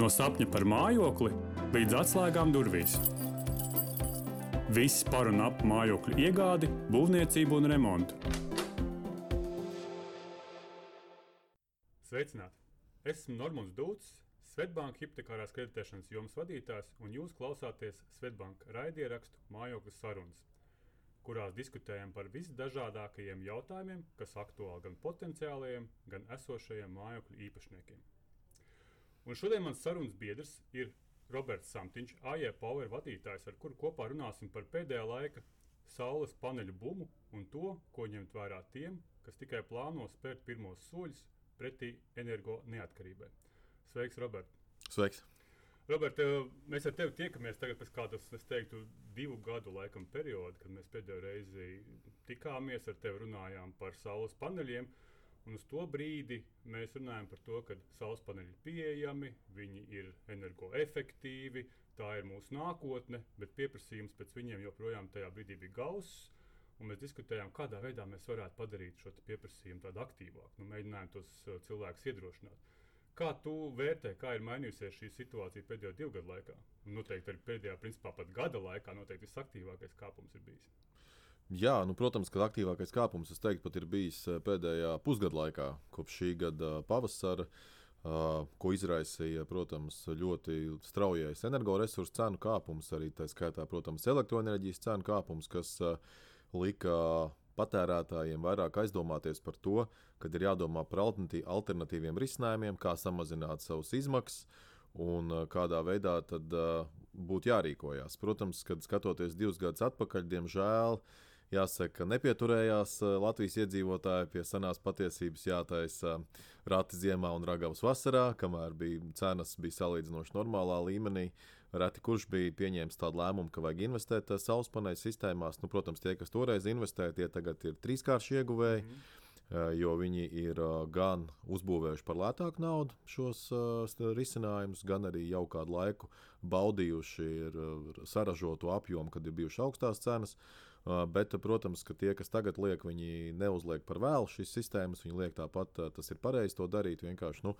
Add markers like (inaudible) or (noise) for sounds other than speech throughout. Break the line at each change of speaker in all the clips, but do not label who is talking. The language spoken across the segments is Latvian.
No sapņa par mājokli līdz atslēgām durvīs. Viss par un ap mājokļu iegādi, būvniecību un remontu.
Sveicināti! Esmu Normons Dūts, Svetbānka hipotekārās kreditēšanas jomas vadītājs, un jūs klausāties Svetbānka raidierakstu mājokļu sarunas, kurās diskutējam par visdažādākajiem jautājumiem, kas aktuāli gan potenciālajiem, gan esošajiem mājokļu īpašniekiem. Un šodien mans sarunas biedrs ir Roberts Samtiņš, AIE Power vadītājs, ar kuru kopā runāsim par pēdējā laika saules paneļu bumu un to, ko ņemt vērā tiem, kas tikai plāno spērt pirmos soļus pretī energo neatkarībai. Sveiks, Robert!
Sveiks!
Robert, mēs ar tevi tiekamies tagad pēc kādas, es teiktu, divu gadu laikam perioda, kad mēs pēdējo reizi tikāmies ar tevi runājām par saules paneļiem. Uh, Un uz to brīdi mēs runājam par to, ka saules paneļi ir pieejami, viņi ir energoefektīvi, tā ir mūsu nākotne, bet pieprasījums pēc viņiem joprojām tajā brīdī bija gauss. Mēs diskutējām, kādā veidā mēs varētu padarīt šo pieprasījumu tādu aktīvāku. Nu, mēģinājām tos uh, cilvēkus iedrošināt. Kā tu vērtē, kā ir mainījusies šī situācija pēdējo divu gadu laikā? Un noteikti arī pēdējā, principā pat gada laikā, noteikti visaktīvākais kāpums ir bijis.
Jā, nu, protams, ka aktīvākais kāpums, es teiktu, pat ir bijis eh, pēdējā pusgada laikā, kopš šī gada pavasara. Uh, ko izraisīja, protams, ļoti straujais energoresursu cenu kāpums, arī tā skaitā, protams, elektroenerģijas cenu kāpums, kas lika patērētājiem vairāk aizdomāties par to, ka ir jādomā par alternatīviem risinājumiem, kā samazināt savus izmaksas un kādā veidā tad būtu jārīkojas. Protams, kad skatoties divus gadus atpakaļ, diemžēl uh, jāsaka, nepieturējās eh, Latvijas iedzīvotāji pie senās patiesības, jātaisa eh, rati ziemā un ragavas vasarā, kamēr bija cenas bija salīdzinoši normālā līmenī. Reti kurš bija pieņēmis tādu lēmumu, ka vajag investēt eh, saules paneļu sistēmās. Nu, protams, tie, kas toreiz investēja, tie tagad ir trīskārši ieguvēji. Mm -hmm jo viņi ir gan uzbūvējuši par lētāku naudu šos risinājumus, gan arī jau kādu laiku baudījuši saražoto apjomu, kad ir bijušas augstās cenas. Bet, protams, ka tie, kas tagad liek, viņi neuzliek par vēlu šīs sistēmas, viņi liek tāpat, tas ir pareizi to darīt. Vienkārši nu,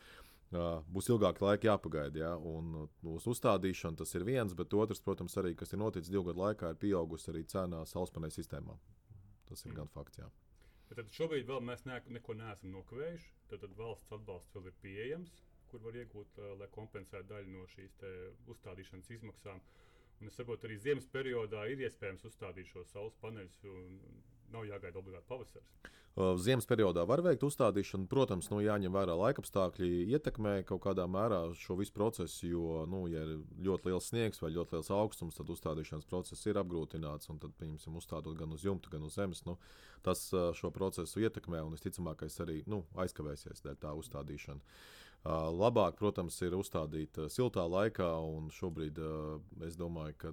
būs ilgāk laika jāpagaida. Ja? Un uz uzstādīšanu tas ir viens, bet otrs, protams, arī kas ir noticis divu gadu laikā, ir pieaugusi arī cena saulespanēļu sistēmā. Tas ir mm. gan fakts. Jā.
Bet tad šobrīd vēl mēs ne, neko neesam nokavējuši. Tad, tad valsts atbalsts vēl ir pieejams, kur var iegūt, lai kompensētu daļu no šīs uzstādīšanas izmaksām. Uh, Un es saprotu, arī ziemas periodā ir iespējams uzstādīt šo saules paneļus, un nav jāgaida obligāti pavasaris.
Ziemas periodā var veikt uzstādīšanu. Protams, nu, jāņem vērā laikapstākļi, ietekmē kaut kādā mērā šo visu procesu. Jo, nu, ja ir ļoti liels sniegs vai ļoti liels augstums, tad uzstādīšanas process ir apgrūtināts. Tad, pieņemsim, uzstādot gan uz jumta, gan uz zemes, nu, tas šo procesu ietekmē un visticamākais arī nu, aizkavēsies dēļ tā uzstādīšana. Labāk, protams, ir uzstādīt siltā laikā, un šobrīd es domāju, ka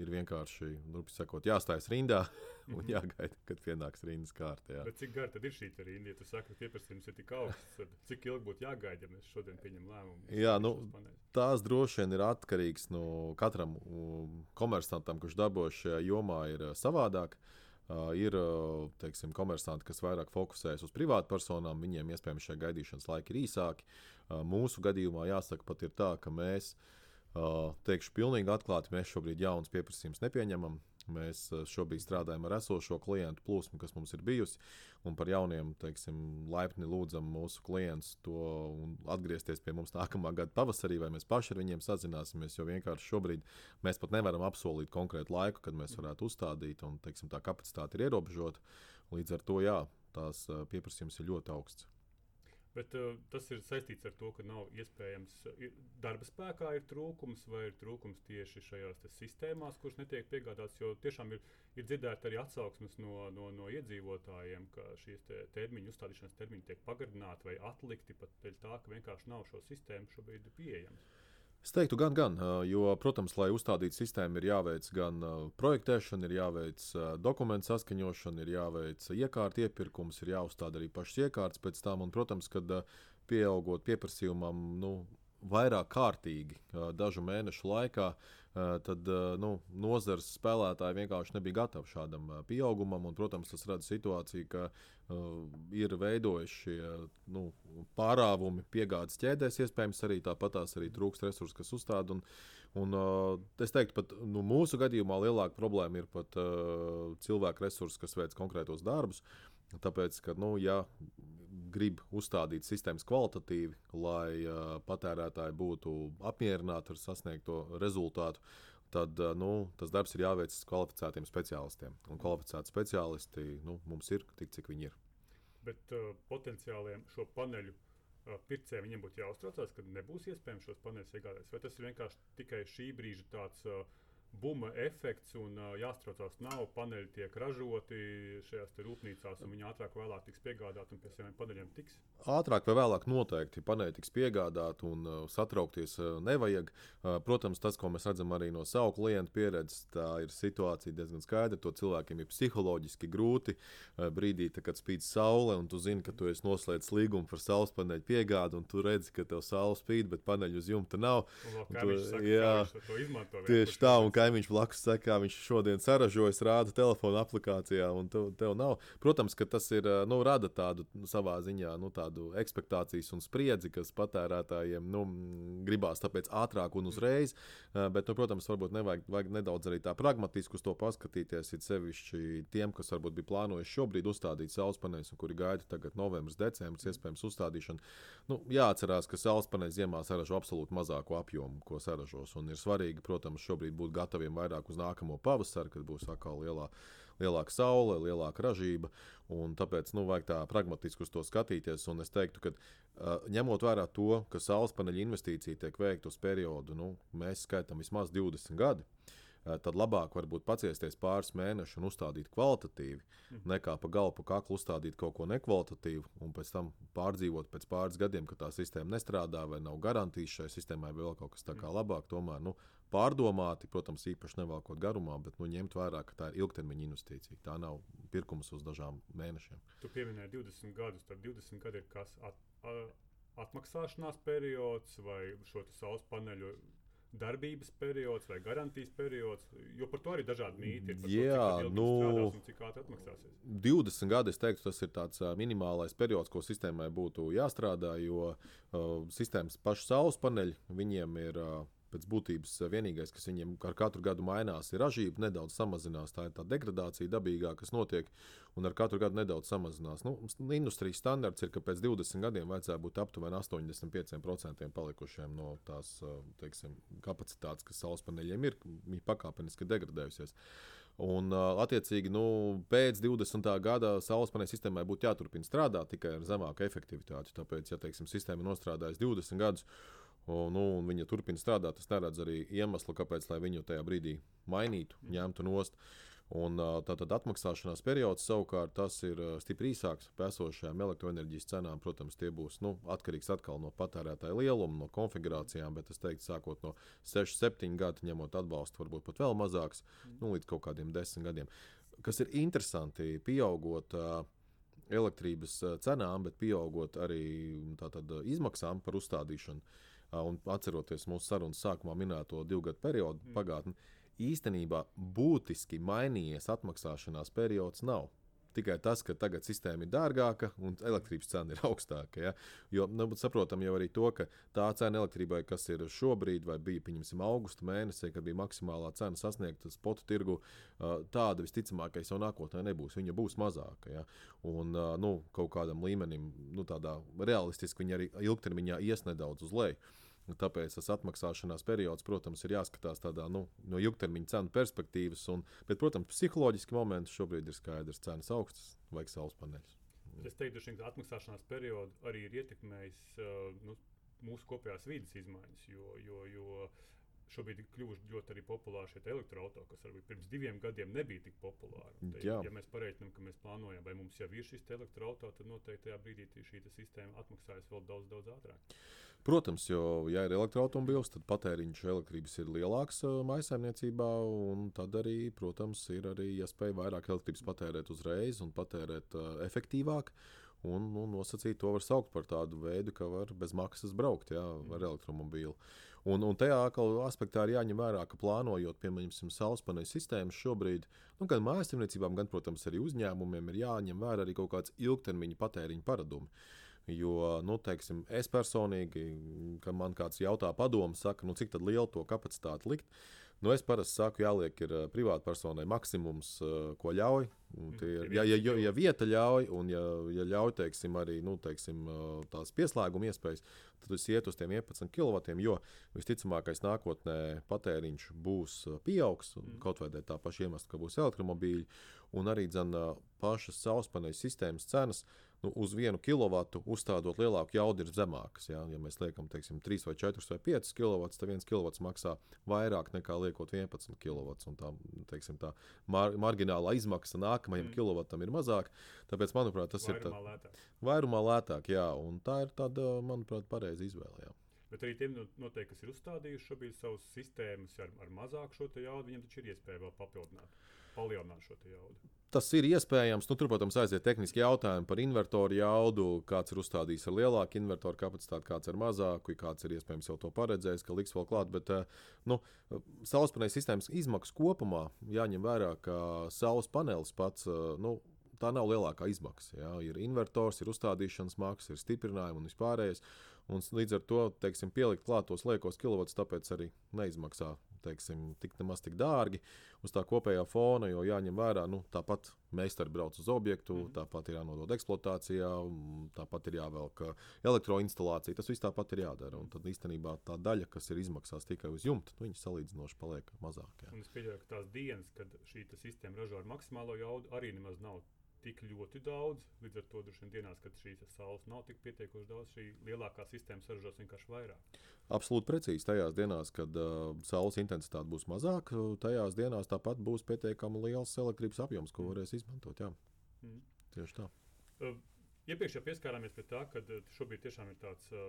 ir vienkārši nu, sakot, jāstājas rindā (laughs) un mhm. jāgaida, kad pienāks rindas.
Bet cik gara tad ir šī rinda? Ja tu saki, ka pieprasījums ir tik augsts, tad cik ilgi būtu jāgaida, ja mēs šodien pieņemam lēmumu?
Jā, nu, tās droši vien ir atkarīgs no katram komersantam, kurš darbojas šajā jomā, ir savādāk. Uh, ir teiksim, komersanti, kas vairāk fokusējas uz privātpersonām, viņiem iespējams šie gaidīšanas laiki ir īsāki. Uh, mūsu gadījumā jāsaka, pat ir tā, ka mēs, uh, teikšu, pilnīgi atklāti, mēs šobrīd jaunas pieprasījumus nepieņemam. Mēs eh, šobrīd strādājam ar esošo klientu plūsmu, kas mums ir bijusi, un par jauniem, teiksim, laipni lūdzam mūsu klientus to atgriezties pie mums nākamā gada pavasarī, vai mēs paši ar viņiem sazināsimies. Jo vienkārši šobrīd mēs pat nevaram apsolīt konkrētu laiku, kad mēs varētu uzstādīt, un teiksim, tā kapacitāte ir ierobežota. Līdz ar to jā, tās eh, pieprasījums ir ļoti augsts.
Bet uh, tas ir saistīts ar to, ka nav iespējams ir, darba spēkā ir trūkums vai ir trūkums tieši šajās sistēmās, kuras netiek piegādātas. Jo tiešām ir, ir dzirdēta arī atsauksmes no, no, no iedzīvotājiem, ka šīs te termiņu, uzstādīšanas termiņi tiek pagarināti vai atlikti pat dēļ tā, ka vienkārši nav šo sistēmu šobrīd pieejams.
Es teiktu, gan, gan, jo, protams, lai uzstādītu sistēmu, ir jāveic gan projektēšana, ir jāveic dokumentu saskaņošana, ir jāveic iekārta iepirkums, ir jāuzstāda arī pašas iekārtas pēc tam. Un, protams, kad pieaugot pieprasījumam, nu, vairāk kārtīgi dažu mēnešu laikā, tad nu, nozares spēlētāji vienkārši nebija gatavi šādam pieaugumam. Un, protams, tas rada situāciju, ka ir veidojuši šie nu, pārāvumi piegādes ķēdēs, iespējams, arī tāpatās arī trūkst resursu, kas uzstāda. Un, un, es teiktu, pat nu, mūsu gadījumā lielāka problēma ir pat uh, cilvēku resursi, kas veic konkrētos darbus. Tāpēc, ka, nu, ja grib uzstādīt sistēmas kvalitatīvi, lai uh, patērētāji būtu apmierināti ar sasniegto rezultātu, tad nu, tas darbs ir jāveic kvalificētiem speciālistiem. Un kvalificēti speciālisti nu, mums ir tik, cik viņi ir.
Bet uh, potenciāliem šo paneļu uh, pircējiem viņiem būtu jāuztraucās, ka nebūs iespējams šos paneļus iegādāties. Vai tas ir vienkārši tikai šī brīža tāds uh, buma efekts un uh, jāstraucās nav. Paneļi tiek ražoti šajās rūpnīcās, un viņi ātrāk vai vēlāk tiks piegādāti un pie saviem paneļiem tiks.
Ātrāk vai vēlāk noteikti paneļi tiks piegādāti un uh, satraukties uh, nevajag. Uh, protams, tas, ko mēs redzam arī no savu klientu pieredzes, tā ir situācija diezgan skaidra. To cilvēkiem ir psiholoģiski grūti uh, brīdī, tā, kad spīd saule, un tu zini, ka tu esi noslēdzis līgumu par saules paneļu piegādi, un tu redzi, ka tev saule spīd, bet paneļu uz jumta nav.
Un, un tu, saka, jā.
Tieši tā, un kaimiņš blakus saka, kā viņš šodien saražojas, rāda telefona aplikācijā, un tev, tev nav. Protams, ka tas ir, nu, rada tādu nu, savā ziņā nu, tādu ekspektācijas un spriedzi, kas patērētājiem nu, gribās tāpēc ātrāk un uzreiz. Bet, nu, protams, varbūt nevajag vajag nedaudz arī tā pragmatiski uz to paskatīties. Ir sevišķi tiem, kas varbūt bija plānojuši šobrīd uzstādīt saules paneļus, un kuri gaida tagad novembris, decembris, iespējams, uzstādīšanu. Nu, jāatcerās, ka saules paneļi ziemā saražo absolūti mazāku apjomu, ko saražos. Un ir svarīgi, protams, šobrīd būt gataviem vairāk uz nākamo pavasaru, kad būs atkal lielā, lielāka saule, lielāka ražība. Tāpēc nu, vajag tā pragmatiski uz to skatīties. Un es teiktu, ka uh, ņemot vērā to, ka saules paneļa investīcija tiek veikta uz periodu, nu, mēs skaitām vismaz 20 gadus tad labāk varbūt paciesties pāris mēnešus un uzstādīt kvalitatīvi, mm. nekā pa galu, pa kaklu uzstādīt kaut ko nekvalitatīvu un pēc tam pārdzīvot pēc pāris gadiem, ka tā sistēma nestrādā vai nav garantijas šai sistēmai, vēl kaut kas tā kā labāk. Tomēr nu, pārdomāti, protams, īpaši nevalkot garumā, bet nu, ņemt vērā, ka tā ir ilgtermiņa investīcija. Tā nav pirkums uz dažām mēnešiem.
Tu pieminēji 20 gadus, tad 20 gadi ir kas at, atmaksāšanās periods vai šo saules paneļu darbības periods vai garantijas periods, jo par to arī dažādi mīti ir.
Jā,
to,
nu,
cik ātri atmaksāsies.
20 gadi, es teiktu, tas ir tāds minimālais periods, ko sistēmai būtu jāstrādā, jo uh, sistēmas pašu saules paneļi, viņiem ir uh, pēc būtības eh, vienīgais, kas viņiem ar katru gadu mainās, ir ražība, nedaudz samazinās. Tā ir tā degradācija dabīgā, kas notiek, un ar katru gadu nedaudz samazinās. Nu, industrijas standarts ir, ka pēc 20 gadiem vajadzētu būt aptuveni 85% palikušiem no tās eh, teiksim, kapacitātes, kas saules paneļiem ir, viņi pakāpeniski degradējusies. Un, uh, attiecīgi, nu, pēc 20. gada saules paneļa sistēmai būtu jāturpina strādāt tikai ar zemāku efektivitāti. Tāpēc, ja teiksim, sistēma ir nostrādājusi 20 gadus, Un, nu, un viņa turpina strādāt. Es neredzu arī iemeslu, kāpēc viņu tajā brīdī mainītu, ņemtu nost. Un, tātad atmaksāšanās periods savukārt tas ir stipri īsāks par esošajām elektroenerģijas cenām. Protams, tie būs nu, atkarīgs atkal no patērētāja lieluma, no konfigurācijām, bet es teiktu, sākot no 6, 7 gadu, ņemot atbalstu, varbūt pat vēl mazāks, nu, līdz kaut kādiem 10 gadiem. Kas ir interesanti, pieaugot elektrības cenām, bet pieaugot arī tātad, izmaksām par uzstādīšanu. Un atceroties mūsu sarunas sākumā minēto divu gadu periodu mm. pagātni, īstenībā būtiski mainījies atmaksāšanās periods nav. Tikai tas, ka tagad sistēma ir dārgāka un elektrības cena ir (laughs) augstāka. Ja? Jo nu, saprotam jau arī to, ka tā cena elektrībai, kas ir šobrīd, vai bija pieņemsim augusta mēnesī, kad bija maksimālā cena sasniegta spotu tirgu, tāda visticamākais jau nākotnē nebūs. Viņa būs mazāka. Ja? Un nu, kaut kādam līmenim, nu, tādā realistiski viņa arī ilgtermiņā ies nedaudz uz leju. Tāpēc tas atmaksāšanās periods, protams, ir jāskatās tādā nu, no ilgtermiņa cenu perspektīvas. Un, bet, protams, psiholoģiski momenti šobrīd ir skaidrs, ka cenas augstas, vajag saules paneļus.
Es teiktu, ka atmaksāšanās perioda arī ir ietekmējis nu, mūsu kopējās vidas izmaiņas. Jo, jo, jo šobrīd ir kļuvuši ļoti populāri šie elektroautorāti, kas varbūt pirms diviem gadiem nebija tik populāri. Te, ja mēs pareiķinām, ka mēs plānojam, vai mums jau ir šis elektroautorāts, tad noteikti tajā brīdī šī sistēma atmaksājas vēl daudz, daudz ātrāk.
Protams, jo, ja ir elektroautobīls, tad patēriņš elektrības ir lielāks uh, maisaimniecībā, un tad arī, protams, ir arī iespēja vairāk elektrības patērēt uzreiz un patērēt uh, efektīvāk. Un nu, nosacīt to var saukt par tādu veidu, ka var bez maksas braukt jā, ar elektromobīlu. Un, un tajā aspektā ir jāņem vērā, ka plānojot, piemēram, saules paneļu sistēmas šobrīd, nu, gan mājasemniecībām, gan, protams, arī uzņēmumiem ir jāņem vērā arī kaut kāds ilgtermiņa patēriņa paradumi. Jo, nu, teiksim, es personīgi, kad man kāds jautā padomu, saka, nu, cik lielu to kapacitāti likt, Nu, es parasti saku, jāliek ir privātpersonai maksimums, ko ļauj. Ir, ja, ja, ja vieta ļauj, un ja, ja ļauj teiksim, arī nu, teiksim, tās pieslēguma iespējas, tad tas iet uz tiem 11 kW. Jo visticamākais nākotnē patēriņš būs pieaugs, mm. kaut vai tā paša iemesla, ka būs elektromobīļi, un arī dzen, pašas sauspaneļu sistēmas cenas nu, uz vienu kilovatu uzstādot lielāku jaudu ir zemākas. Ja, ja mēs liekam, teiksim, 3 vai 4 vai 5 kW, tad 1 kW maksā vairāk nekā liekot 11 kW. Tā, teiksim, tā mar marginālā izmaksa nākamajam mm. kilovatam ir mazāka. Tāpēc, manuprāt, tas
vairumā
ir
lētāk.
vairumā lētāk. Jā, tā ir tāda, manuprāt, pareiza izvēle. Jā.
Bet arī tiem noteikti, kas ir uzstādījuši šobrīd savas sistēmas ar, ar mazāku šo jaudu, viņiem taču ir iespēja vēl papildināt palielināt šo jaudu.
Tas ir iespējams. Nu, tur, protams, aiziet tehniski jautājumi par invertoru jaudu, kāds ir uzstādījis ar lielāku invertoru kapacitāti, kāds ar mazāku, kāds ir iespējams jau to paredzējis, ka liks vēl klāt. Bet eh, nu, saules paneļa sistēmas izmaksas kopumā jāņem vērā, ka saules panelis pats. Eh, nu, Tā nav lielākā izmaksa. Jā. Ir invertors, ir uzstādīšanas maksa, ir stiprinājumi un vispārējais. Un līdz ar to teiksim, pielikt klāt tos liekos kilovatus, tāpēc arī neizmaksā teiksim, tik nemaz tik dārgi uz tā kopējā fona, jo jāņem vērā, nu, tāpat meistari brauc uz objektu, mm. tāpat ir jānodod eksploatācijā, tāpat ir jāvelk elektroinstalācija. Tas viss tāpat ir jādara. Un tad īstenībā tā daļa, kas ir izmaksās tikai uz jumta, nu, viņas salīdzinoši paliek mazāk.
Es pieļauju, ka tās dienas, kad šī sistēma ražo ar maksimālo jaudu, arī nemaz nav tik ļoti daudz. Līdz ar to droši vien dienās, kad šīs saules nav tik pietiekoši daudz, šī lielākā sistēma saražos vienkārši vairāk.
Absolūti precīzi. Tajās dienās, kad uh, saules intensitāte būs mazāka, tajās dienās tāpat būs pietiekami liels elektrības apjoms, ko mm. varēs izmantot. Jā. Mm. Tieši tā.
Uh, Iepriekš jau pieskārāmies pie tā, ka eh, šobrīd tiešām ir tāds uh,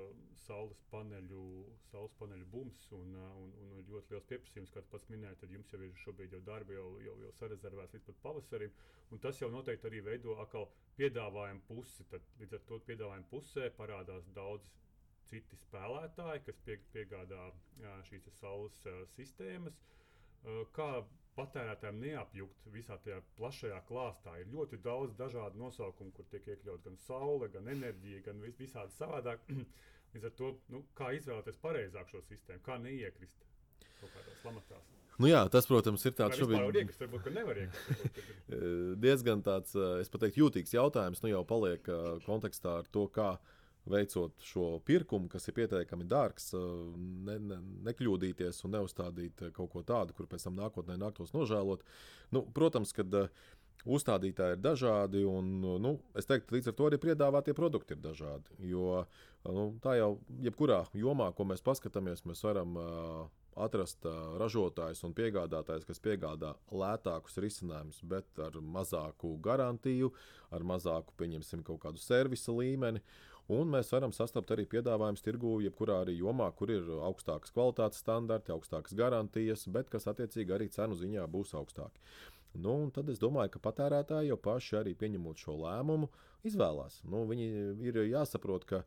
saules paneļu, saules paneļu bums un, uh, un, un ir ļoti liels pieprasījums, kā pats minēja. Tad jums jau ir šobrīd jau darbi jau, jau, jau sarezervēts līdz pat pavasarim. Tas jau noteikti arī veido atkal piedāvājumu pusi. Tad līdz ar to piedāvājumu pusē parādās daudz citi spēlētāji, kas pie, piegādā šīs saules uh, sistēmas. Uh, kā patērētājiem neapjukt visā tajā plašajā klāstā. Ir ļoti daudz dažādu nosaukumu, kur tiek iekļauts gan saule, gan enerģija, gan vis, visādi savādāk. (clears throat) Līdz ar to, nu, kā izvēlēties pareizāk šo sistēmu, kā neiekrist.
Nu jā, tas, protams, ir tāds
šobrīd iekrist, (laughs)
diezgan tāds, es pateiktu, jūtīgs jautājums. Nu jau paliek kontekstā ar to, kā veicot šo pirkumu, kas ir pietiekami dārgs, eh, ne, ne, nekļūdīties un neuzstādīt kaut ko tādu, kur pēc tam nākotnē nāktos nožēlot. Nu, protams, ka uh, uzstādītāji ir dažādi, un nu, es teiktu, līdz ar to arī piedāvātie produkti ir dažādi. Jo nu, tā jau jebkurā jomā, ko mēs paskatāmies, mēs varam uh, atrast uh, ražotājus un piegādātājus, kas piegādā lētākus risinājumus, bet ar mazāku garantiju, ar mazāku, pieņemsim, kaut kādu servisa līmeni. Un mēs varam sastapt arī piedāvājumus tirgū, jebkurā arī jomā, kur ir augstākas kvalitātes standarti, augstākas garantijas, bet kas attiecīgi arī cenu ziņā būs augstāki. Nu, tad es domāju, ka patērētāji jau paši arī pieņemot šo lēmumu, izvēlās. Nu, viņi ir jāsaprot, ka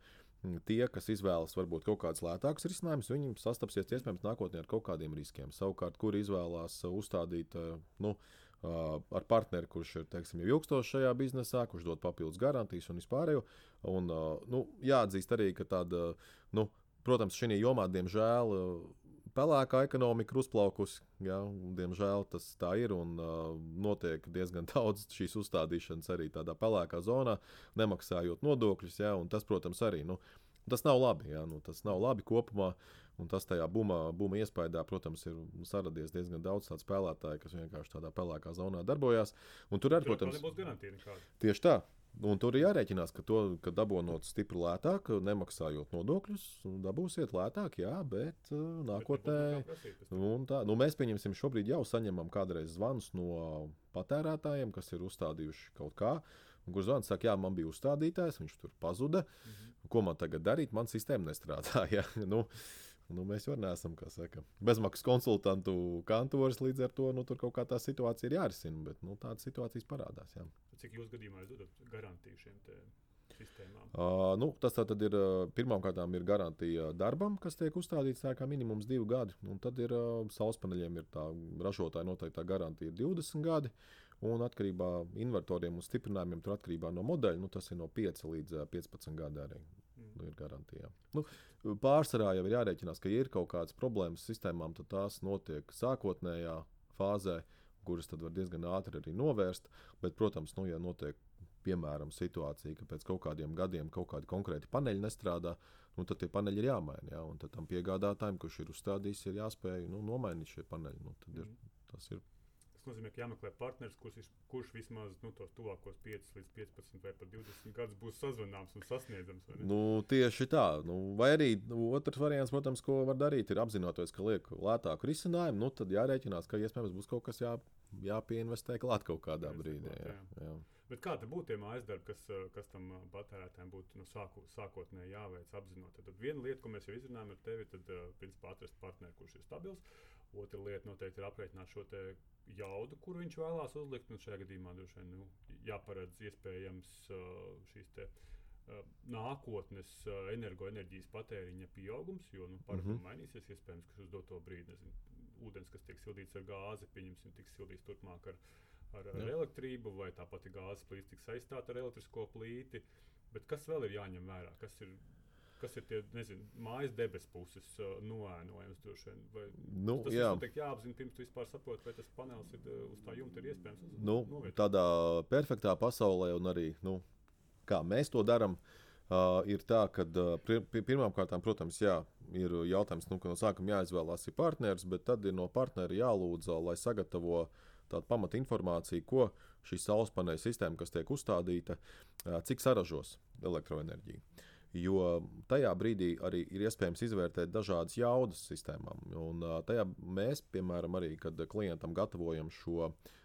tie, kas izvēlas varbūt kaut kādus lētākus risinājumus, viņi sastapsies iespējams nākotnē ar kaut kādiem riskiem. Savukārt, kur izvēlās uzstādīt, nu, ar partneri, kurš ir teiksim, jau ilgstoši šajā biznesā, kurš dod papildus garantijas un vispārējo. Un, nu, jāatzīst arī, ka tāda, nu, protams, šī jomā, diemžēl, pelēkā ekonomika ir uzplaukusi. Ja, diemžēl tas tā ir un uh, notiek diezgan (laughs) daudz šīs uzstādīšanas arī tādā pelēkā zonā, nemaksājot nodokļus. Ja, tas, protams, arī nu, tas nav labi. Ja, nu, tas nav labi kopumā. Uh, Un tas tajā bumā, buma iespējā, protams, ir saradies diezgan daudz tādu spēlētāju, kas vienkārši tādā pelēkā zonā darbojās. Un tur arī, protams,
nebūs garantija nekāda.
Tieši tā. Un tur ir jārēķinās, ka to ka dabūjot stipri lētāk, nemaksājot nodokļus, dabūsiet lētāk, jā, bet uh, nākotnē. Nu, tā, nu, mēs pieņemsim, šobrīd jau saņemam kādreiz zvanus no patērētājiem, kas ir uzstādījuši kaut kā. Kurš zvans saka, jā, man bija uzstādītājs, viņš tur pazuda. Mm -hmm. Ko man tagad darīt? Man sistēma nestrādāja. (laughs) nu, Nu, mēs jau neesam saka, bezmaksas konsultantu kantors, līdz ar to nu, tur kaut kā tā situācija ir jārisina. Bet nu, tādas situācijas parādās. Jā.
Cik jūs gadījumā dodat garantiju šiem sistēmām?
Uh, nu, tas tad ir pirmkārt ir garantija darbam, kas tiek uzstādīts tā kā minimums divi gadi. Un tad ir uh, saules paneļiem, ir tā ražotāja noteiktā garantija 20 gadi. Un atkarībā no invertoriem un stiprinājumiem, tur atkarībā no modeļa, nu, tas ir no 5 līdz uh, 15 gadi arī. Nu, ir garantija. Nu, pārsvarā jau ir jārēķinās, ka, ja ir kaut kādas problēmas sistēmām, tad tās notiek sākotnējā fāzē, kuras tad var diezgan ātri arī novērst. Bet, protams, nu, ja notiek piemēram situācija, ka pēc kaut kādiem gadiem kaut kādi konkrēti paneļi nestrādā, nu, tad tie paneļi ir jāmaina. Jā, un tad tam piegādātājam, kurš ir uzstādījis, ir jāspēj nu, nomainīt šie paneļi. Nu, ir, tas ir
nozīmē, ka jāmeklē partneris, kurš, kurš vismaz nu, tos tuvākos 5 līdz 15 vai pat 20 gadus būs sazvanāms un sasniedzams.
Nu, tieši tā. Nu, vai arī nu, otrs variants, protams, ko var darīt, ir apzinoties, ka liek lētāku risinājumu. Nu, tad jārēķinās, ka iespējams būs kaut kas jā, jāpieinvestē klāt kaut kādā
Jāinvestē
brīdī.
klāt,
Jā, jā.
Bet kā tad būtu tie mājas darbi, kas, kas tam patērētājiem būtu nu, sāku, sākotnēji jāveic apzinot? Tad viena lieta, ko mēs jau izrunājām ar tevi, uh, principā atrast partneri, kurš ir stabils. Otra lieta noteikti ir aprēķināt šo jaudu, kuru viņš vēlās uzlikt. Un šajā gadījumā droši vien nu, jāparedz iespējams uh, šīs te. uh, Nākotnes uh, energoenerģijas patēriņa pieaugums, jo nu, paradigma
Mhm.
mainīsies. Iespējams, ka uz doto brīdi nezinu, ūdens, kas tiek sildīts ar gāzi, pieņemsim, tiks sildīts turpmāk ar, ar, ar
Jā.
elektrību, vai tā pati gāzes plīts tiks aizstāta ar elektrisko plīti. Bet kas vēl ir jāņem vērā? Kas ir, kas ir tie nezinu, mājas debesu puses uh, vien? Vai
Nu,
Tas
jā.
ir noteikti jāapzina, pirms tu vispār saproti, vai tas panelis ir uh, uz tā jumta ir iespējams. uz-
Nu,
novietot.
tādā perfektā pasaulē, un arī nu, kā mēs to darām, uh, ir tā, ka uh, pirmām kārtām, protams, jā, ir jautājums, nu, ka no sākuma jāizvēlās ir partneris, bet tad ir no partnera jālūdz, uh, lai sagatavo tādu pamatu informāciju, ko šī saules paneļa sistēma, kas tiek uzstādīta, uh, cik saražos elektroenerģiju. Jo tajā brīdī arī ir iespējams izvērtēt dažādas jaudas sistēmām. Un, tajā mēs, piemēram, arī, kad klientam gatavojam šo uh,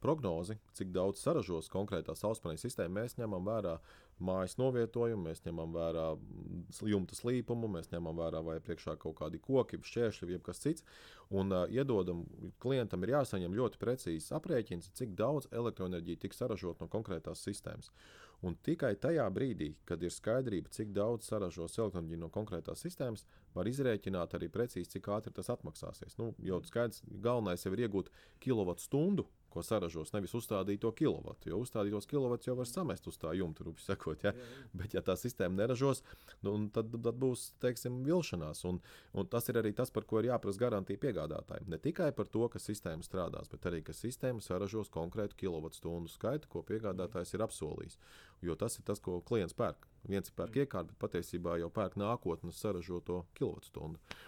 prognozi, cik daudz saražos konkrētā sauspaneļa sistēma, mēs ņemam vērā mājas novietojumu, mēs ņemam vērā mm, jumta slīpumu, mēs ņemam vērā vai priekšā kaut kādi koki, šķēršļi, jeb kas cits. Un uh, iedodam, klientam ir jāsaņem ļoti precīzs aprēķins, cik daudz elektroenerģija tiks saražot no konkrētās sistēmas. Un tikai tajā brīdī, kad ir skaidrība, cik daudz saražos elektroenerģija no konkrētās sistēmas, var izrēķināt arī precīzi, cik ātri tas atmaksāsies. Nu, jau skaidrs, galvenais jau ir iegūt kilovatu stundu, ko saražos, nevis uzstādīto kilovatu. Jo uzstādītos kilovatus jau var samest uz tā jumta, rupi sakot. Ja? Bet, ja tā sistēma neražos, nu, tad, tad būs teiksim, vilšanās. Un, un tas ir arī tas, par ko ir jāprasa garantija piegādātājiem. Ne tikai par to, ka sistēma strādās, bet arī, ka sistēma saražos konkrētu kilovatu stundu skaitu, ko piegādātājs ir apsolījis. Jo tas ir tas, ko klients pērk. Viens ir pērk iekārtu, bet patiesībā jau pērk nākotnes saražoto kilovatu stundu.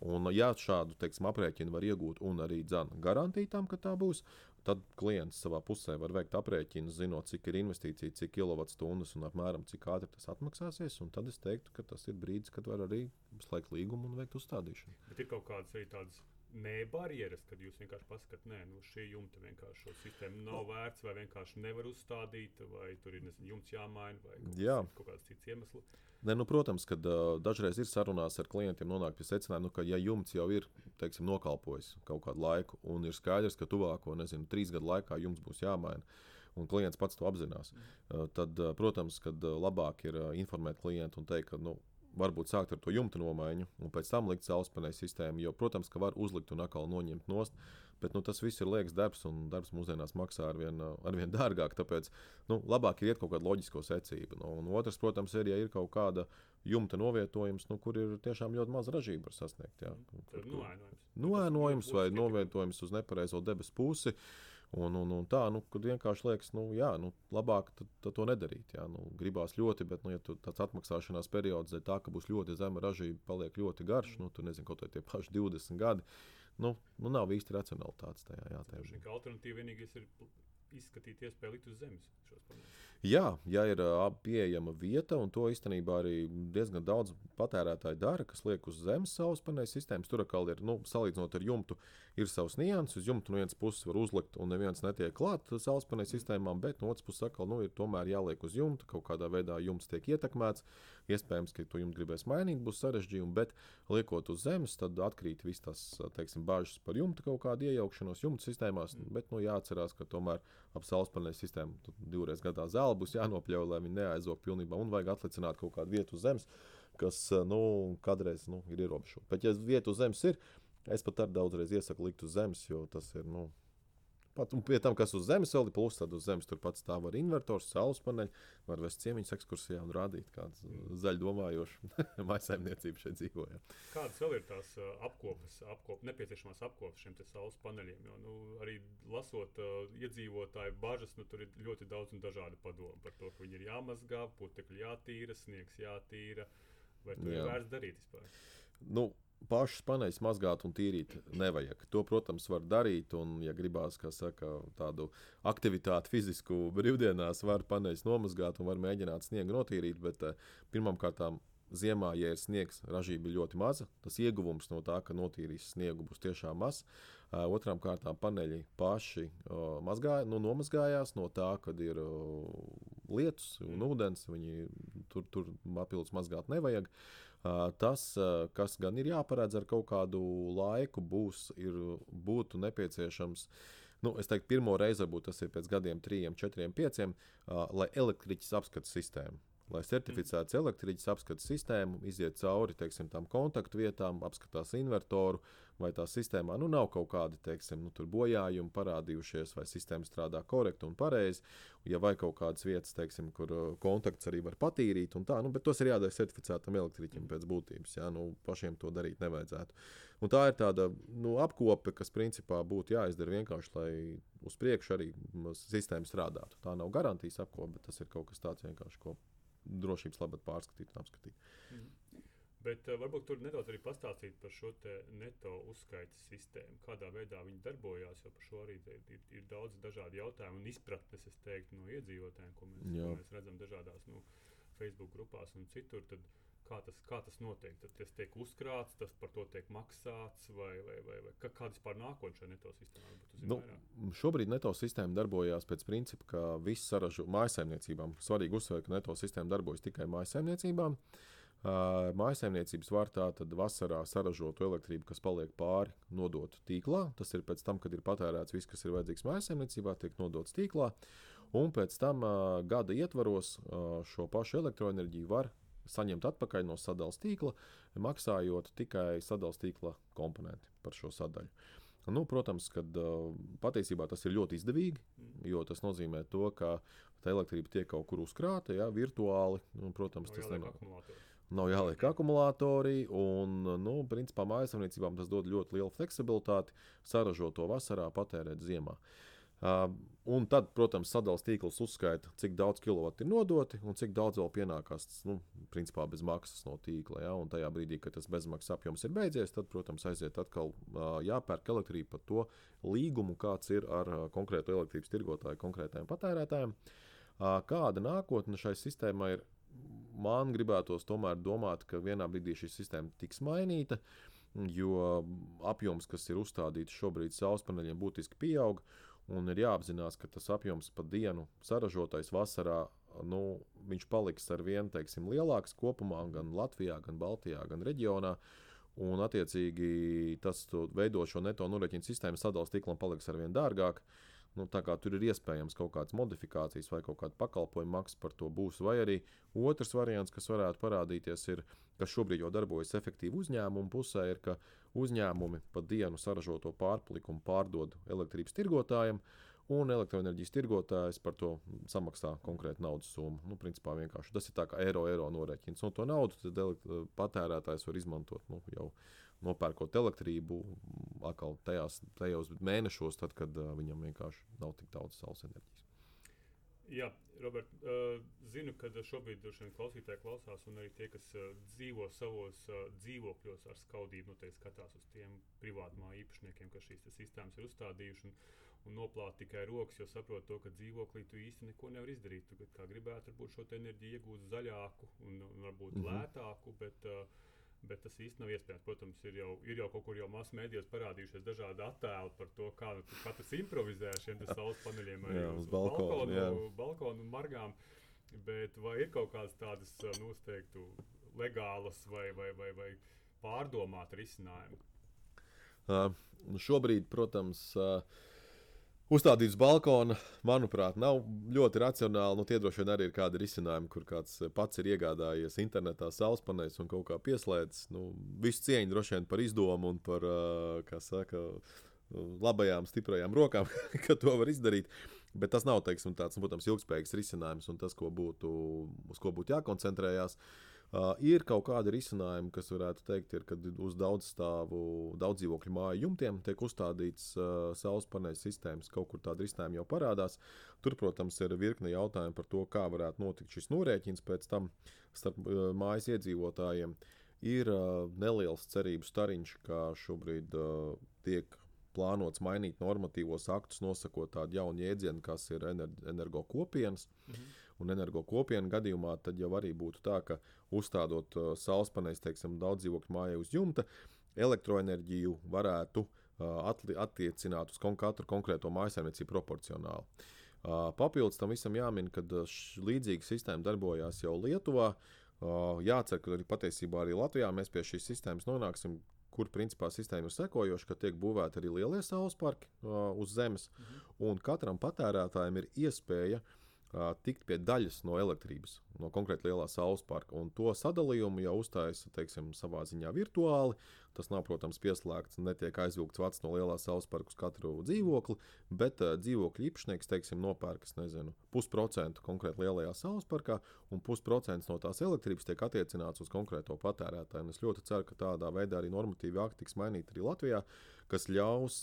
Un, ja šādu teiksim, aprēķinu var iegūt un arī garantija tam, ka tā būs, tad klients savā pusē var veikt aprēķinu, zinot, cik ir investīcija, cik kilovatstundas un apmēram cik ātri tas atmaksāsies. Tad es teiktu, ka tas ir brīdis, kad var arī slēgt līgumu un veikt uzstādīšanu.
Bet ir kaut kādas arī tādas nebarjeras, kad jūs vienkārši pasakāt, nē, nu šī jumta vienkārši šo sistēmu nav vērts, vai vienkārši nevar uzstādīt, vai tur ir nezinu, jumts jāmaina, vai kaut,
Jā.
kaut kāds cits iemesls.
Ne, nu, protams, ka uh, dažreiz ir sarunās ar klientiem nonākt pie secinājuma, nu, ka, ja jumts jau ir teiksim, nokalpojis kaut kādu laiku, un ir skaidrs, ka tuvāko nezinu, trīs gadu laikā jums būs jāmaina, un klients pats to apzinās, uh, tad, uh, protams, kad uh, labāk ir uh, informēt klientu un teikt, ka nu, varbūt sākt ar to jumta nomaiņu, un pēc tam likt saules paneļa sistēmu. Jo, protams, ka var uzlikt un atkal noņemt nost, bet nu, tas viss ir liekas darbs, un darbs mūsdienās maksā arvien, arvien (laughs) dārgāk. Tāpēc nu, labāk ir iet kaut kāda loģiska secība. Nu, un otrs, protams, ir, ja ir kaut kāda jumta novietojums, nu, kur ir tiešām ļoti maz ražība sasniegt. Jā,
Tad
kur-
noēnojums.
noēnojums vai novietojums uz nepareizo debesu pusi. Un, un, un tā, nu, kad vienkārši liekas, nu, jā, nu, labāk tad, tad to nedarīt. Jā, nu, gribās ļoti, bet, nu, ja tu tāds atmaksāšanās periods tā, ka būs ļoti zema ražība, paliek ļoti garš, nu, tur nezinu, kaut vai tie paši 20 gadi, nu, nu nav īsti racionalitātes tajā. Jā, tajā
Droši vien, ka alternatīva vienīgais ir izskatīt iespēju likt uz zemes šos paneļus.
Jā, ja ir ā, pieejama vieta, un to īstenībā arī diezgan daudz patērētāji dara, kas liek uz zemes saules paneļa sistēmas. Tur atkal ir, nu, salīdzinot ar jumtu, ir savs nianses. Uz jumta no vienas puses var uzlikt, un neviens netiek klāt saules paneļa sistēmām, bet no otras puses atkal nu, ir tomēr jāliek uz jumta. Kaut kādā veidā jumts tiek ietekmēts. Iespējams, ka to jumtu gribēs mainīt, būs sarežģījumi, bet liekot uz zemes, tad atkrīt viss tas, teiksim, bažas par jumta kaut kādu iejaukšanos jumta sistēmās. Bet, nu, jāatcerās, ka tomēr ap saules paneļa sistēmu divreiz gadā tālu būs jānopļauj, lai viņi neaizog pilnībā, un vajag atlicināt kaut kādu vietu uz zemes, kas nu, kādreiz nu, ir ierobežota. Bet, ja vieta uz zemes ir, es pat ar daudzreiz iesaku likt uz zemes, jo tas ir. Nu, Pat, un pie tam, kas uz zemes vēl ir plus, tad uz zemes turpat stāv arī invertors, saules paneļi. Var vest ciemiņus ekskursijā un rādīt, kāda mm. zaļa domājoša (laughs) maisaimniecība šeit dzīvoja.
Kādas vēl ir tās apkopes, apkop, nepieciešamās apkopes šiem saules paneļiem? Jo nu, arī lasot uh, iedzīvotāju bažas, nu, tur ir ļoti daudz un dažādu padomu par to, ka viņi ir jāmazgā, putekļi jātīra, sniegs jātīra. Vai to ir vērts darīt vispār?
Nu, pašus paneļus mazgāt un tīrīt nevajag. To, protams, var darīt. Un, ja gribās saka, tādu aktivitāti fizisku brīvdienās, var paneļus nomazgāt un var mēģināt sniegu notīrīt. Bet uh, pirmkārt, ziemā, ja ir sniegs, ražība ir ļoti maza. Tas ieguvums no tā, ka notīrīs sniegu, būs tiešām mazs. Uh, otrām kārtām paneļi paši uh, mazgāja, nu, nomazgājās no tā, kad ir lietus un ūdens. Viņi tur, tur papildus mazgāt nevajag. Uh, Tas, kas gan ir jāparedz ar kaut kādu laiku, būs, ir, būtu nepieciešams. Nu, es teiktu, pirmo reizi varbūt tas ir pēc gadiem, trim, četriem, pieciem, lai elektriķis apskata sistēmu lai certificēts elektriķis apskata sistēmu, iziet cauri teiksim, tam kontaktu vietām, apskatās invertoru, vai tā sistēmā nu, nav kaut kādi teiksim, nu, bojājumi parādījušies, vai sistēma strādā korekti un pareizi. Ja vai kaut kādas vietas, teiksim, kur uh, kontakts arī var patīrīt, tā, nu, bet tos ir jādara certificētam elektriķim pēc būtības. Jā, nu, pašiem to darīt nevajadzētu. Un tā ir tāda nu, apkope, kas principā būtu jāizdara vienkārši, lai uz priekšu arī sistēma strādātu. Tā nav garantijas apkope, bet tas ir kaut kas tāds vienkārši, ko drošības labāk pārskatīt un apskatīt. Mm.
Bet uh, varbūt tur nedaudz arī pastāstīt par šo neto uzskaitas sistēmu, kādā veidā viņi darbojās. Jo par šo arī ir, ir, ir daudz dažādu jautājumu un izpratnes, es teiktu, no iedzīvotājiem, ko mēs, ko mēs redzam dažādās nu, Facebook grupās un citur. Tad, kā tas, kā tas notiek. Tad tas tiek uzkrāts, tas par to tiek maksāts, vai, vai, vai, vai kāda vispār nākotnē neto sistēmai?
Nu, vairāk? šobrīd neto sistēma darbojās pēc principa, ka viss saražo mājsaimniecībām. Svarīgi uzsvērt, ka neto sistēma darbojas tikai mājsaimniecībām. Uh, Mājsaimniecības var tātad vasarā saražotu elektrību, kas paliek pāri, nodot tīklā. Tas ir pēc tam, kad ir patērēts viss, kas ir vajadzīgs mājsaimniecībā, tiek nodots tīklā. Un pēc tam uh, gada ietvaros uh, šo pašu elektroenerģiju var saņemt atpakaļ no sadalījuma tīkla, maksājot tikai sadalījuma tīkla komponenti par šo sadaļu. Nu, protams, ka uh, patiesībā tas ir ļoti izdevīgi, jo tas nozīmē to, ka tā elektrība tiek kaut kur uzkrāta, ja, virtuāli. Nu, protams,
tas nenāk.
Nav jāliek akumulātori, un, nu, principā, mājasemniecībām tas dod ļoti lielu fleksibilitāti, saražot to vasarā, patērēt ziemā. Uh, un tad, protams, sadalījuma tīkls uzskaita, cik daudz kilovatu ir nodoti un cik daudz vēl pienākās nu, principā bez maksas no tīkla. Ja? Un tajā brīdī, kad tas bezmaksas apjoms ir beidzies, tad, protams, aiziet atkal jāpērk elektrība par to līgumu, kāds ir ar konkrētu elektrības tirgotāju, konkrētajiem patērētājiem. Kāda nākotne šai sistēmai ir? Man gribētos tomēr domāt, ka vienā brīdī šī sistēma tiks mainīta, jo apjoms, kas ir uzstādīts šobrīd saules paneļiem, būtiski pieaug. Uh, Un ir jāapzinās, ka tas apjoms pa dienu saražotais vasarā, nu, viņš paliks ar vien teiksim, lielāks kopumā gan Latvijā, gan Baltijā, gan reģionā. Un, attiecīgi, tas veido šo neto nurēķinu sistēmu sadalījuma tīklam paliks ar vien dārgāk. Nu, tur ir iespējams kaut kādas modifikācijas vai kaut kāda pakalpojuma maksa par to būs. Vai arī otrs variants, kas varētu parādīties, ir, kas šobrīd jau darbojas efektīvi uzņēmumu pusē, ir, ka uzņēmumi pa dienu saražoto pārpalikumu pārdod elektrības tirgotājiem, un elektroenerģijas tirgotājs par to samaksā konkrētu naudas summu. Nu, principā vienkārši tas ir tā kā eiro, eiro norēķins. Un to naudu patērētājs var izmantot nu, jau nopērkot elektrību atkal tajās, tajos mēnešos, tad, kad uh, viņam vienkārši nav tik daudz saules enerģijas.
Jā, Robert, uh, zinu, ka šobrīd vien klausītāji klausās, un arī tie, kas uh, dzīvo savos dzīvokļos ar skaudību, noteikti skatās uz tiem privātmā īpašniekiem, kas šīs sistēmas ir uzstādījuši. Un, un noplāt tikai rokas, jo saprot to, ka dzīvoklī tu īsti neko nevar izdarīt. Tu kā gribētu varbūt šo enerģiju iegūt zaļāku un, un varbūt mm -hmm. lētāku, bet uh, bet tas īstenībā nav iespējams. Protams, ir jau, ir jau kaut kur jau masu mēdījos parādījušies dažādi attēli par to, kā nu, katrs improvizē ar šiem saules paneļiem, arī jā, uz, uz balkonu, balkonu, jā. balkonu un margām. Bet vai ir kaut kādas tādas noteiktu legālas vai, vai, vai, vai pārdomātas risinājumi?
Uh, šobrīd, protams, uh, uzstādīt uz balkona, manuprāt, nav ļoti racionāli. Nu, tie droši vien arī ir kādi risinājumi, kur kāds pats ir iegādājies internetā saules paneļus un kaut kā pieslēdzis. Nu, visu cieņu droši vien par izdomu un par, kā saka, labajām, stiprajām rokām, (laughs) ka to var izdarīt. Bet tas nav teiksim, tāds, nu, protams, ilgspējīgs risinājums un tas, ko būtu, uz ko būtu jākoncentrējas. Uh, ir kaut kādi risinājumi, kas varētu teikt, ir, kad uz daudz stāvu, daudz dzīvokļu māju jumtiem tiek uzstādīts uh, saules paneļu sistēmas. Kaut kur tāda risinājuma jau parādās. Tur, protams, ir virkne jautājumu par to, kā varētu notikt šis norēķins pēc tam starp uh, mājas iedzīvotājiem. Ir uh, neliels cerību stariņš, kā šobrīd uh, tiek plānots mainīt normatīvos aktus, nosakot tādu jaunu jēdzienu, kas ir energo kopienas. Mhm. Un energo kopienu gadījumā tad jau arī būtu tā, ka uzstādot uh, saules paneļus, teiksim, daudz dzīvokļu mājai uz jumta, elektroenerģiju varētu uh, attiecināt uz katru konkrēto mājsaimniecību proporcionāli. Uh, papildus tam visam jāmin, ka līdzīga sistēma darbojās jau Lietuvā. Jācer, ka arī patiesībā arī Latvijā mēs pie šīs sistēmas nonāksim kur principā sistēma ir sekojoša, ka tiek būvēti arī lielie saules parki uz zemes, mhm. un katram patērētājam ir iespēja uh, tikt pie daļas no elektrības, no konkrēti lielā saules parka. Un to sadalījumu jau uztaisa teiksim, savā ziņā virtuāli. Tas nav, protams, pieslēgts, netiek aizvilkts vats no lielā saules parka uz katru dzīvokli, bet uh, dzīvokļu īpašnieks, teiksim, nopērkas, nezinu, pusprocentu konkrēti lielajā saules parkā, un pusprocents no tās elektrības tiek attiecināts uz konkrēto patērētāju. Un es ļoti ceru, ka tādā veidā arī normatīvi akti tiks mainīti arī Latvijā, kas ļaus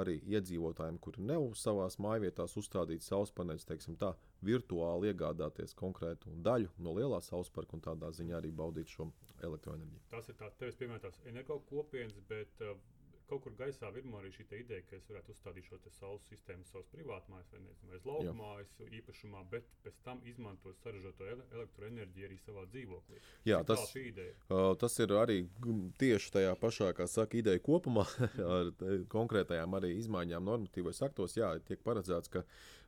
arī iedzīvotājiem, kuri nav savās mājvietās uzstādīt saules paneļus, teiksim, tā virtuāli iegādāties konkrētu daļu no lielā saules parka un tādā ziņā arī baudīt šo elektroenerģiju.
Tas ir tāds tevis pieminētās energo kopienas, bet kaut kur gaisā virmo arī šī ideja, ka es varētu uzstādīt šo saules sistēmu savas privātmājas vai nezinu, aiz laukumājas īpašumā, bet pēc tam izmantot saražoto elektroenerģiju arī savā dzīvoklī.
Jā, Cik tas, uh, tas ir arī tieši tajā pašā, kā saka, ideja kopumā (laughs) ar konkrētajām arī izmaiņām normatīvos aktos. Jā, tiek paredzēts, ka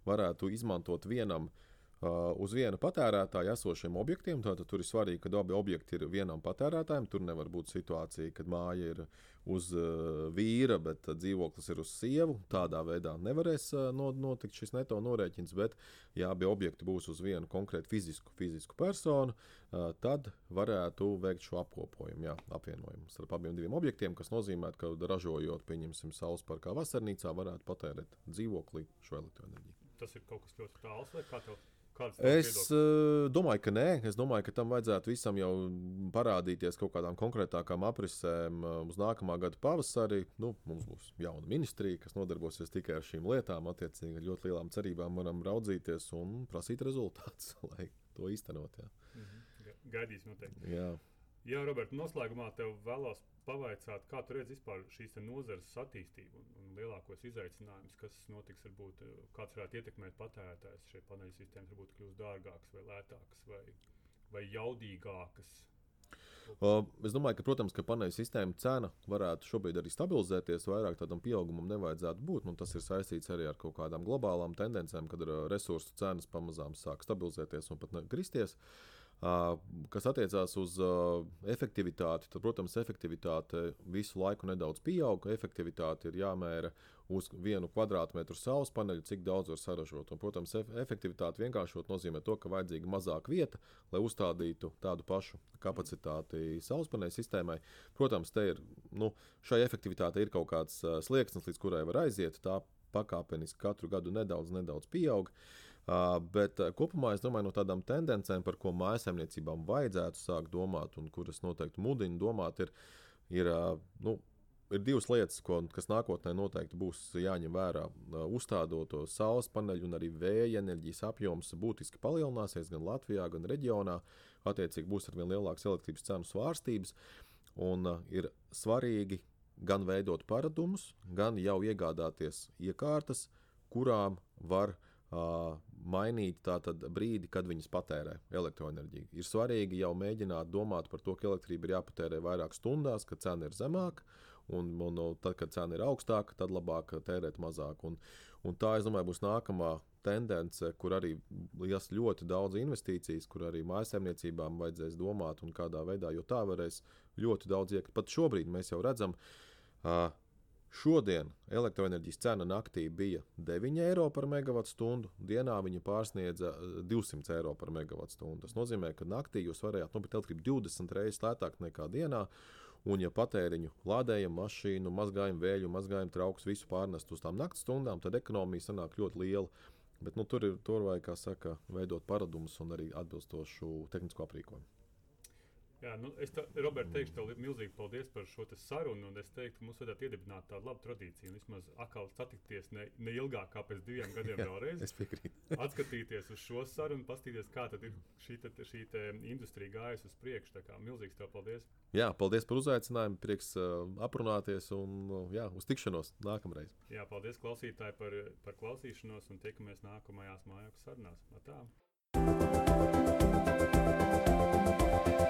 varētu izmantot vienam Uh, uz viena patērētāja esošiem objektiem. Tātad tur ir svarīgi, ka abi objekti ir vienam patērētājam. Tur nevar būt situācija, kad māja ir uz uh, vīra, bet uh, dzīvoklis ir uz sievu. Tādā veidā nevarēs uh, notikt šis neto norēķins, bet, ja abi objekti būs uz vienu konkrētu fizisku, fizisku personu, uh, tad varētu veikt šo apkopojumu, jā, apvienojumu starp abiem objektiem, kas nozīmē, ka ražojot, pieņemsim, saules parkā vasarnīcā, varētu patērēt dzīvoklī šo elektroenerģiju.
Tas ir kaut kas ļoti tāls, vai kā tev?
Es uh, domāju, ka nē. Es domāju, ka tam vajadzētu visam jau parādīties kaut kādām konkrētākām aprisēm uh, uz nākamā gada pavasarī. Nu, mums būs jauna ministrija, kas nodarbosies tikai ar šīm lietām. Attiecīgi, ar ļoti lielām cerībām varam raudzīties un prasīt rezultātus, (laughs) lai to īstenot. Jā.
-hmm. Gaidīsim noteikti.
Jā.
Jā, Roberts, noslēgumā tev vēlos pavaicāt, kā tu redzi vispār šīs nozares attīstību un, un lielākos izaicinājumus, kas notiks, varbūt eh, kāds varētu ietekmēt patērētājus. Šie paneļu sistēmas varbūt kļūs dārgākas vai lētākas vai, vai jaudīgākas.
Uh, es domāju, ka, protams, ka paneļa sistēma cena varētu šobrīd arī stabilizēties. Vairāk tādam pieaugumam nevajadzētu būt. Nu, tas ir saistīts arī ar kaut kādām globālām tendencēm, kad resursu cenas pamazām sāk stabilizēties un pat kristies. Uh, Kas attiecās uz efektivitāti, tad, protams, efektivitāte visu laiku nedaudz pieaug. Efektivitāte ir jāmēra uz vienu kvadrātmetru saules paneļu, cik daudz var saražot. Un, protams, efektivitāte vienkāršot nozīmē to, ka vajadzīga mazāka vieta, lai uzstādītu tādu pašu kapacitāti saules paneļu sistēmai. Protams, ir nu, šai efektivitātei ir kaut kāds slieksnis, līdz kurai var aiziet. Tā pakāpeniski katru gadu nedaudz, nedaudz pieaug. Uh, bet uh, kopumā es domāju, no tādām tendencēm, par ko mājsaimniecībām vajadzētu sākt domāt, un kuras noteikti mudina domāt, ir, ir, uh, nu, ir divas lietas, ko, kas nākotnē noteikti būs jāņem vērā. Uzstādot saules paneļu un arī vēja enerģijas apjoms būtiski palielināsies gan Latvijā, gan reģionā. Attiecīgi būs arvien lielākas elektrības cenu svārstības. Un ir svarīgi gan veidot paradumus, gan jau iegādāties iekārtas, kurām var uh, mainīt brīdi, kad viņas patērē elektroenerģiju. Ir svarīgi jau mēģināt domāt par to, ka elektrība ir jāpatērē vairāk stundās, kad cena ir zemāka, un, un tad, kad cena ir augstāka, tad labāk tērēt mazāk. Un, un tā, es domāju, būs nākamā tendence, kur arī liels ļoti daudz investīcijas, kur arī mājsaimniecībām vajadzēs domāt un kādā veidā, jo tā varēs ļoti daudz iekļūt. Pat šobrīd mēs jau redzam, uh, Šodien elektroenerģijas cena naktī bija 9 eiro par megawatu stundu, dienā viņa pārsniedza 200 eiro par megawatu stundu. Tas nozīmē, ka naktī jūs varējāt nopirkt elektrību 20 reizes lētāk nekā dienā. Un, ja patēriņu lādējam mašīnu, mazgājam vēju, mazgājam traukus, visu pārnest uz tām naktas stundām, tad ekonomija sanāk ļoti liela. Bet nu, tur ir tur vajag, kā saka, veidot paradumus un arī atbilstošu tehnisko aprīkojumu.
Jā, nu, es tā, Robert, teikšu tev milzīgi paldies par šo sarunu. Es teiktu, ka mums vajadzētu iedibināt tādu labu tradīciju. Vismaz atkal satikties ne, ne ilgāk kā pēc diviem gadiem (laughs) vēlreiz.
es piekrītu. (laughs)
atskatīties uz šo sarunu, paskatīties, kā ir šī, tad, šī industrija gājusi uz priekšu. Milzīgs tev paldies.
Jā, paldies par uzaicinājumu. Prieks uh, aprunāties un uh, jā, uz tikšanos nākamreiz.
Jā, paldies klausītāji par, par klausīšanos un tiekamies nākamajās mājās sarunās. Atā.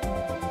Bye.